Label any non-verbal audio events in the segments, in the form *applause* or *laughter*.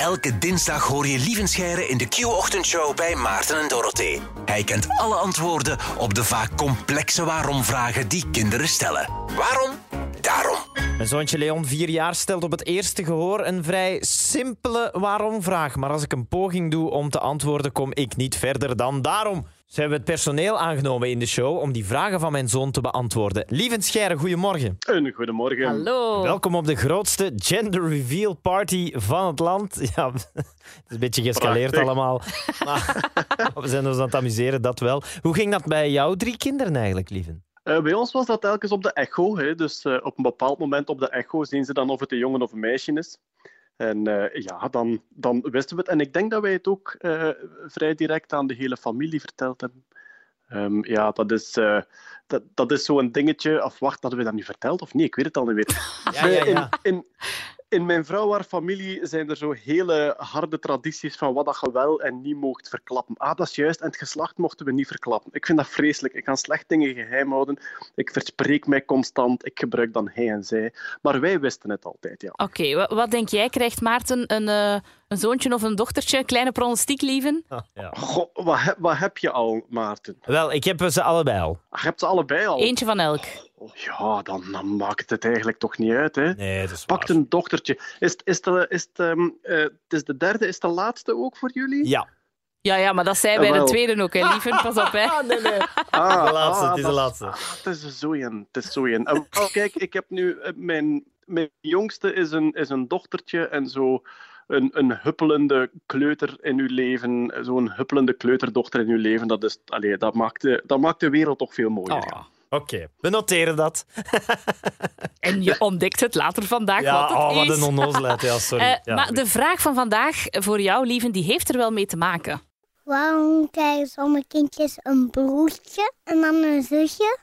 Elke dinsdag hoor je Lievenscheire in de Q-ochtendshow bij Maarten en Dorothee. Hij kent alle antwoorden op de vaak complexe waarom-vragen die kinderen stellen. Waarom? Daarom. Mijn zoontje Leon, vier jaar, stelt op het eerste gehoor een vrij simpele waarom-vraag. Maar als ik een poging doe om te antwoorden, kom ik niet verder dan daarom. Ze hebben het personeel aangenomen in de show om die vragen van mijn zoon te beantwoorden. Lieve Scheire, goedemorgen. Een goedemorgen. Hallo. Welkom op de grootste gender reveal party van het land. *laughs* Ja, het is een beetje geëscaleerd Prachtig. allemaal. Maar we zijn ons aan het amuseren, dat wel. Hoe ging dat bij jouw drie kinderen eigenlijk, lieven? Eh, bij ons was dat telkens op de echo. Hè. Dus eh, op een bepaald moment op de echo zien ze dan of het een jongen of een meisje is. En eh, ja, dan, dan wisten we het. En ik denk dat wij het ook eh, vrij direct aan de hele familie verteld hebben. Ehm, ja, dat is, eh, dat, dat is zo'n dingetje. Of wacht, hadden we dat nu verteld of niet? Ik weet het al niet meer. Ja, ja, ja. In, in, in mijn vrouw haar familie zijn er zo hele harde tradities van wat dat je wel en niet moogt verklappen. Ah, dat is juist. En het geslacht mochten we niet verklappen. Ik vind dat vreselijk. Ik kan slecht dingen geheim houden. Ik verspreek mij constant. Ik gebruik dan hij en zij. Maar wij wisten het altijd, ja. Oké, wa- wat denk jij? Krijgt Maarten een, eh, een zoontje of een dochtertje? Kleine pronostiek, lieven? Ja. Goh, wat, heb, wat heb je al, Maarten? Wel, ik heb ze allebei al. Ah, Je hebt ze allebei al. Eentje van elk. Ja, dan, dan maakt het eigenlijk toch niet uit, hè? Nee, dat is Pak een dochtertje. Is, het- is, de, is, het, ehm, eh, het is de derde, is de laatste ook voor jullie? Ja. Ja, ja, maar dat zei bij de tweede ook, hè, lieven. Pas op, hè. *laughs* nee, nee. *laughs* Ah, De laatste, ah, het is de laatste. ah, Het is zo een. Het is zo een. En, oh, kijk, ik heb nu... eh, Mijn, mijn jongste is een, is een dochtertje en zo een, een huppelende kleuter in uw leven. Zo'n huppelende kleuterdochter in uw leven. Dat, is, allee, dat, maakt de, dat maakt de wereld toch veel mooier. ja. Oké, we noteren dat. *laughs* En je ontdekt het later vandaag Ja, wat het oh, wat is. een onnozelheid. Ja, sorry. *laughs* Eh, Ja. Maar de vraag van vandaag voor jou, lieven, die heeft er wel mee te maken. Waarom krijgen sommige kindjes een broertje en dan een zusje?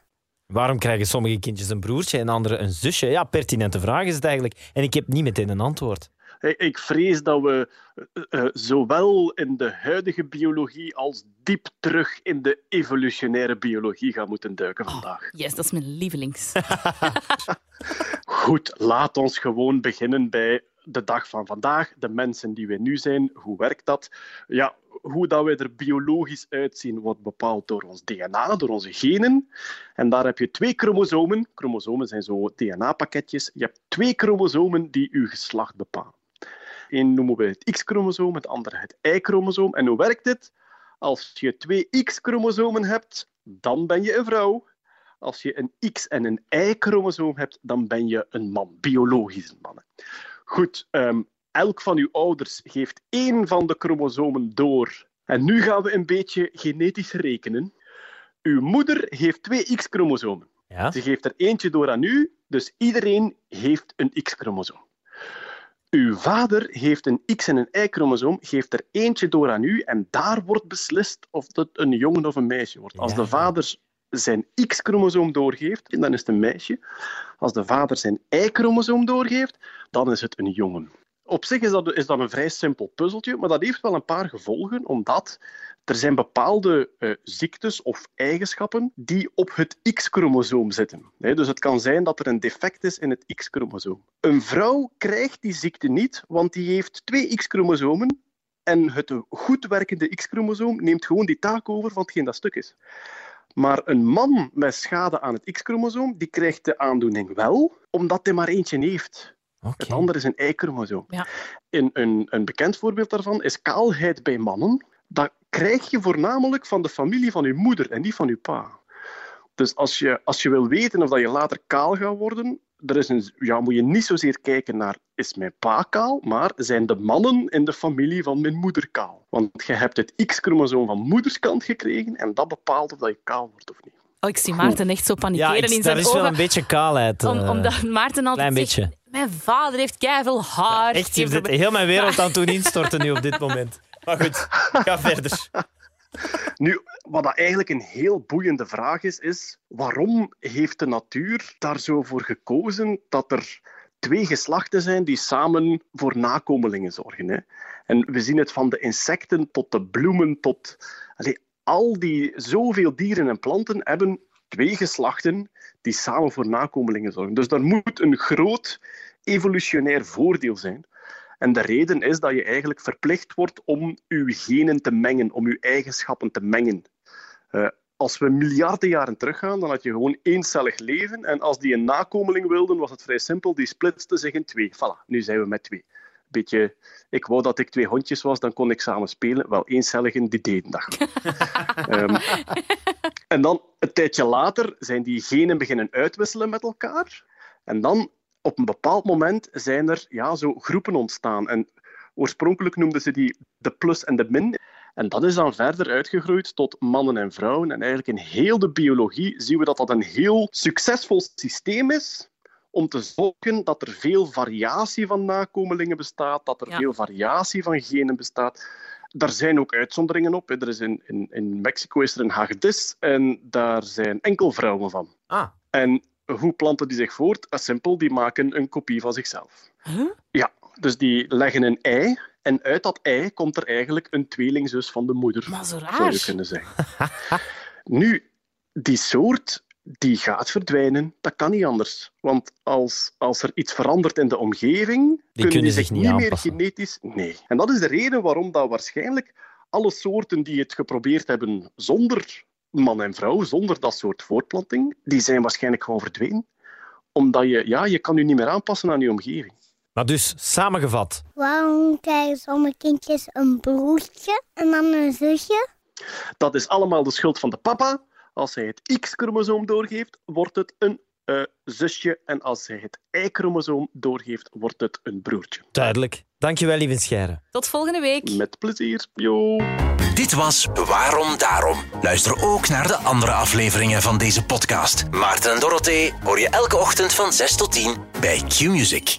Waarom krijgen sommige kindjes een broertje en andere een zusje? Ja, pertinente vraag is het eigenlijk. En ik heb niet meteen een antwoord. Ik- vrees dat we eh, eh, zowel in de huidige biologie als diep terug in de evolutionaire biologie gaan moeten duiken vandaag. Yes, dat is mijn lievelings. *laughs* Goed, laat ons gewoon beginnen bij de dag van vandaag. De mensen die we nu zijn, hoe werkt dat? Ja, hoe dat wij er biologisch uitzien wordt bepaald door ons DNA, door onze genen. En daar heb je twee chromosomen. Chromosomen zijn zo DNA-pakketjes. Je hebt twee chromosomen die uw geslacht bepalen. Eén noemen we het X-chromosoom, het andere het Y-chromosoom. En hoe werkt dit? Als je twee X-chromosomen hebt, dan ben je een vrouw. Als je een X- en een Y-chromosoom hebt, dan ben je een man, biologisch een man. Goed, ehm, elk van uw ouders geeft één van de chromosomen door. En nu gaan we een beetje genetisch rekenen. Uw moeder heeft twee X-chromosomen. Ja? Ze geeft er eentje door aan u, dus iedereen heeft een X-chromosoom. Uw vader heeft een X- en een Y-chromosoom, geeft er eentje door aan u en daar wordt beslist of dat een jongen of een meisje wordt. Als de vader zijn X-chromosoom doorgeeft, dan is het een meisje. Als de vader zijn Y-chromosoom doorgeeft, dan is het een jongen. Op zich is dat, is een vrij simpel puzzeltje, maar dat heeft wel een paar gevolgen, omdat er zijn bepaalde eh, ziektes of eigenschappen die op het X-chromosoom zitten. Dus het kan zijn dat er een defect is in het X-chromosoom. Een vrouw krijgt die ziekte niet, want die heeft twee X-chromosomen en het goed werkende X-chromosoom neemt gewoon die taak over van hetgeen dat stuk is. Maar een man met schade aan het X-chromosoom, die krijgt de aandoening wel, omdat hij maar eentje heeft. Oké. Het andere is een Y-chromosoom. Ja. Een, een, een bekend voorbeeld daarvan is kaalheid bij mannen. Dat krijg je voornamelijk van de familie van je moeder en niet van je pa. Dus als je, als je wil weten of dat je later kaal gaat worden, er is een, ja, moet je niet zozeer kijken naar is mijn pa kaal, maar zijn de mannen in de familie van mijn moeder kaal. Want je hebt het X-chromosoom van moederskant gekregen en dat bepaalt of dat je kaal wordt of niet. Oh, ik zie Maarten echt zo Ja, panikeren ik, in daar zijn is ogen. wel een beetje kaalheid. Om, eh. omdat Maarten altijd klein zegt, beetje. Mijn vader heeft keiveel haar. Echt, je hebt heel mijn wereld aan het doen instorten nu op dit moment. Maar goed, ga *laughs* verder. Nu, wat dat eigenlijk een heel boeiende vraag is, is waarom heeft de natuur daar zo voor gekozen dat er twee geslachten zijn die samen voor nakomelingen zorgen? Hè? En we zien het van de insecten tot de bloemen, tot allee, al die zoveel dieren en planten hebben twee geslachten die samen voor nakomelingen zorgen. Dus daar moet een groot evolutionair voordeel zijn. En de reden is dat je eigenlijk verplicht wordt om je genen te mengen, om je eigenschappen te mengen. Uh, als we miljarden jaren teruggaan, dan had je gewoon eencellig leven. En als die een nakomeling wilden, was het vrij simpel. Die splitste zich in twee. Voilà, nu zijn we met twee. Beetje, ik wou dat ik twee hondjes was, dan kon ik samen spelen. Wel, eencelligen, die deden dat. um, *laughs* en dan, een tijdje later, zijn die genen beginnen uitwisselen met elkaar. En dan, op een bepaald moment, zijn er ja, zo groepen ontstaan. En oorspronkelijk noemden ze die de plus en de min. En dat is dan verder uitgegroeid tot mannen en vrouwen. En eigenlijk in heel de biologie zien we dat dat een heel succesvol systeem is om te zorgen dat er veel variatie van nakomelingen bestaat, dat er veel variatie van genen bestaat. Daar zijn ook uitzonderingen op. Er is in, in, in Mexico is er een hagedis en daar zijn enkel vrouwen van. Ah. En hoe planten die zich voort? Simpel, die maken een kopie van zichzelf. Huh? Ja, dus die leggen een ei en uit dat ei komt er eigenlijk een tweelingzus van de moeder. Maar zo Zou je raar. kunnen zeggen. nu, die soort die gaat verdwijnen. Dat kan niet anders. Want als, als er iets verandert in de omgeving, kunnen kunnen die zich niet niet meer aanpassen. genetisch... Nee. En dat is de reden waarom dat waarschijnlijk alle soorten die het geprobeerd hebben zonder man en vrouw, zonder dat soort voortplanting, die zijn waarschijnlijk gewoon verdwenen. Omdat je, ja, je kan je niet meer aanpassen aan je omgeving. Maar dus, samengevat. Waarom krijgen sommige kindjes een broertje en dan een zusje? Dat is allemaal de schuld van de papa. Als hij het X-chromosoom doorgeeft, wordt het een eh, zusje. En als hij het Y-chromosoom doorgeeft, wordt het een broertje. Duidelijk. Dankjewel, lieve Scheire. Tot volgende week. Met plezier. Yo. Dit was Waarom Daarom. Luister ook naar de andere afleveringen van deze podcast. Maarten en Dorothee hoor je elke ochtend van 6 tot 10 bij Q-Music.